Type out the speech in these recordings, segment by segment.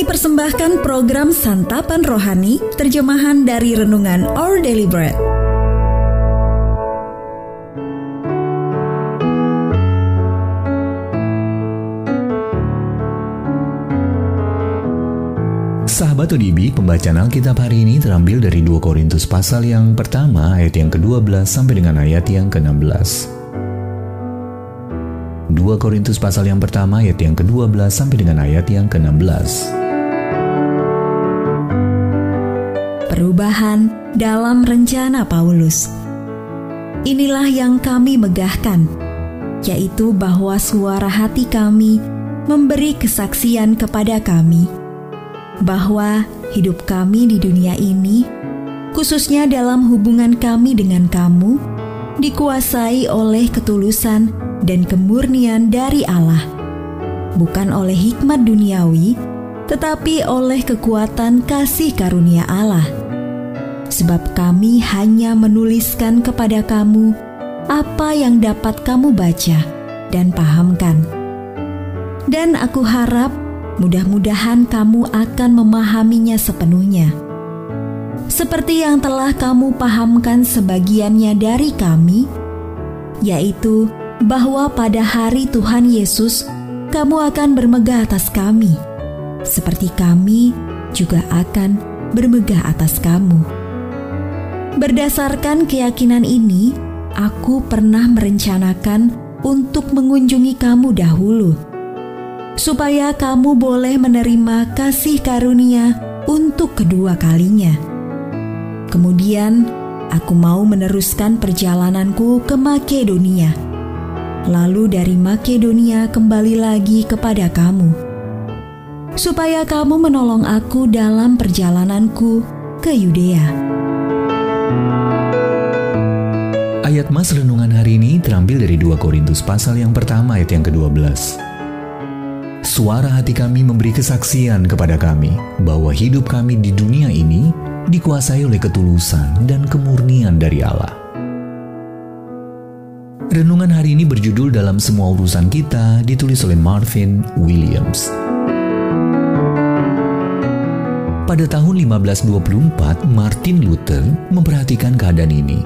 Kami persembahkan program Santapan Rohani, terjemahan dari Renungan Our Daily Bread. Sahabat ODB, pembacaan Alkitab hari ini terambil dari 2 Korintus pasal yang pertama ayat yang ke-12 sampai dengan ayat yang ke-16. 2 Korintus pasal yang pertama ayat yang ke-12 sampai dengan ayat yang ke-16. Perubahan dalam rencana Paulus. Inilah yang kami megahkan, yaitu bahwa suara hati kami memberi kesaksian kepada kami bahwa hidup kami di dunia ini, khususnya dalam hubungan kami dengan kamu, dikuasai oleh ketulusan dan kemurnian dari Allah, bukan oleh hikmat duniawi, tetapi oleh kekuatan kasih karunia Allah. Sebab kami hanya menuliskan kepada kamu apa yang dapat kamu baca dan pahamkan. Dan aku harap Mudah-mudahan kamu akan memahaminya sepenuhnya. Seperti yang telah kamu pahamkan sebagiannya dari kami, yaitu bahwa pada hari Tuhan Yesus kamu akan bermegah atas kami, seperti kami juga akan bermegah atas kamu. Berdasarkan keyakinan ini, aku pernah merencanakan untuk mengunjungi kamu dahulu supaya kamu boleh menerima kasih karunia untuk kedua kalinya. Kemudian, aku mau meneruskan perjalananku ke Makedonia. Lalu dari Makedonia kembali lagi kepada kamu, supaya kamu menolong aku dalam perjalananku ke Yudea. Ayat Mas Renungan hari ini terambil dari 2 Korintus pasal yang pertama ayat yang ke-12. Suara hati kami memberi kesaksian kepada kami bahwa hidup kami di dunia ini dikuasai oleh ketulusan dan kemurnian dari Allah. Renungan hari ini berjudul dalam semua urusan kita ditulis oleh Marvin Williams. Pada tahun 1524, Martin Luther memperhatikan keadaan ini.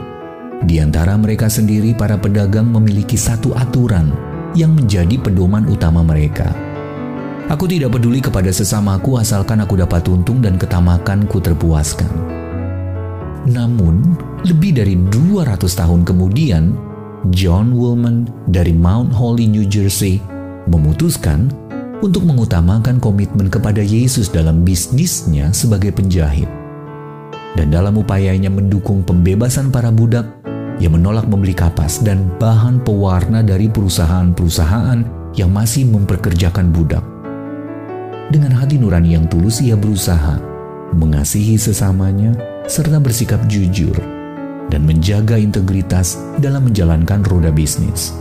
Di antara mereka sendiri, para pedagang memiliki satu aturan yang menjadi pedoman utama mereka – Aku tidak peduli kepada sesamaku asalkan aku dapat untung dan ketamakanku terpuaskan. Namun, lebih dari 200 tahun kemudian, John Woolman dari Mount Holly, New Jersey, memutuskan untuk mengutamakan komitmen kepada Yesus dalam bisnisnya sebagai penjahit. Dan dalam upayanya mendukung pembebasan para budak, ia menolak membeli kapas dan bahan pewarna dari perusahaan-perusahaan yang masih memperkerjakan budak. Dengan hati nurani yang tulus ia berusaha mengasihi sesamanya serta bersikap jujur dan menjaga integritas dalam menjalankan roda bisnis.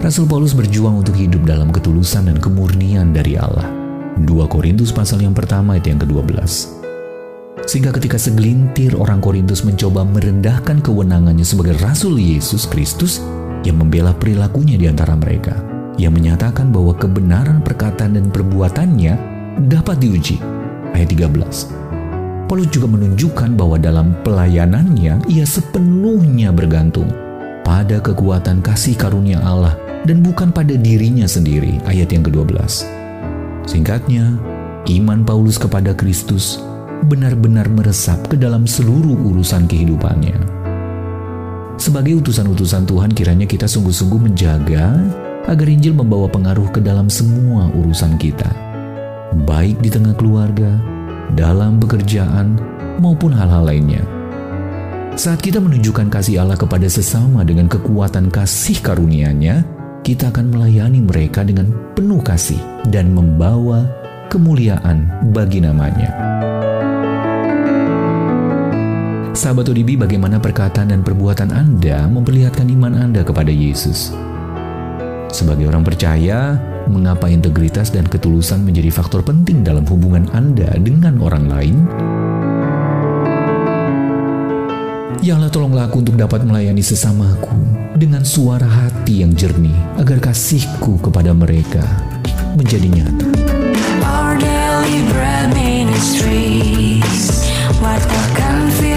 Rasul Paulus berjuang untuk hidup dalam ketulusan dan kemurnian dari Allah. 2 Korintus pasal yang pertama ayat yang ke-12. Sehingga ketika segelintir orang Korintus mencoba merendahkan kewenangannya sebagai Rasul Yesus Kristus yang membela perilakunya di antara mereka, yang menyatakan bahwa kebenaran perkataan dan perbuatannya dapat diuji. Ayat 13. Paulus juga menunjukkan bahwa dalam pelayanannya ia sepenuhnya bergantung pada kekuatan kasih karunia Allah dan bukan pada dirinya sendiri. Ayat yang ke-12. Singkatnya, iman Paulus kepada Kristus benar-benar meresap ke dalam seluruh urusan kehidupannya. Sebagai utusan-utusan Tuhan kiranya kita sungguh-sungguh menjaga agar Injil membawa pengaruh ke dalam semua urusan kita, baik di tengah keluarga, dalam pekerjaan, maupun hal-hal lainnya. Saat kita menunjukkan kasih Allah kepada sesama dengan kekuatan kasih karunia-Nya, kita akan melayani mereka dengan penuh kasih dan membawa kemuliaan bagi namanya. Sahabat ODB, bagaimana perkataan dan perbuatan Anda memperlihatkan iman Anda kepada Yesus? Sebagai orang percaya, mengapa integritas dan ketulusan menjadi faktor penting dalam hubungan Anda dengan orang lain? Ya Allah tolonglah aku untuk dapat melayani sesamaku dengan suara hati yang jernih agar kasihku kepada mereka menjadi nyata. Our daily Bread Ministries Wartakan firman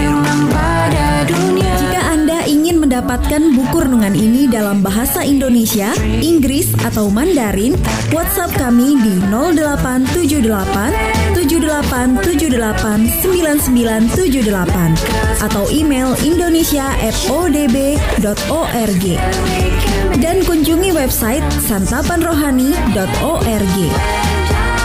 mendapatkan buku renungan ini dalam bahasa Indonesia, Inggris, atau Mandarin, WhatsApp kami di 0878 7878 9978 atau email indonesia@odb.org dan kunjungi website santapanrohani.org.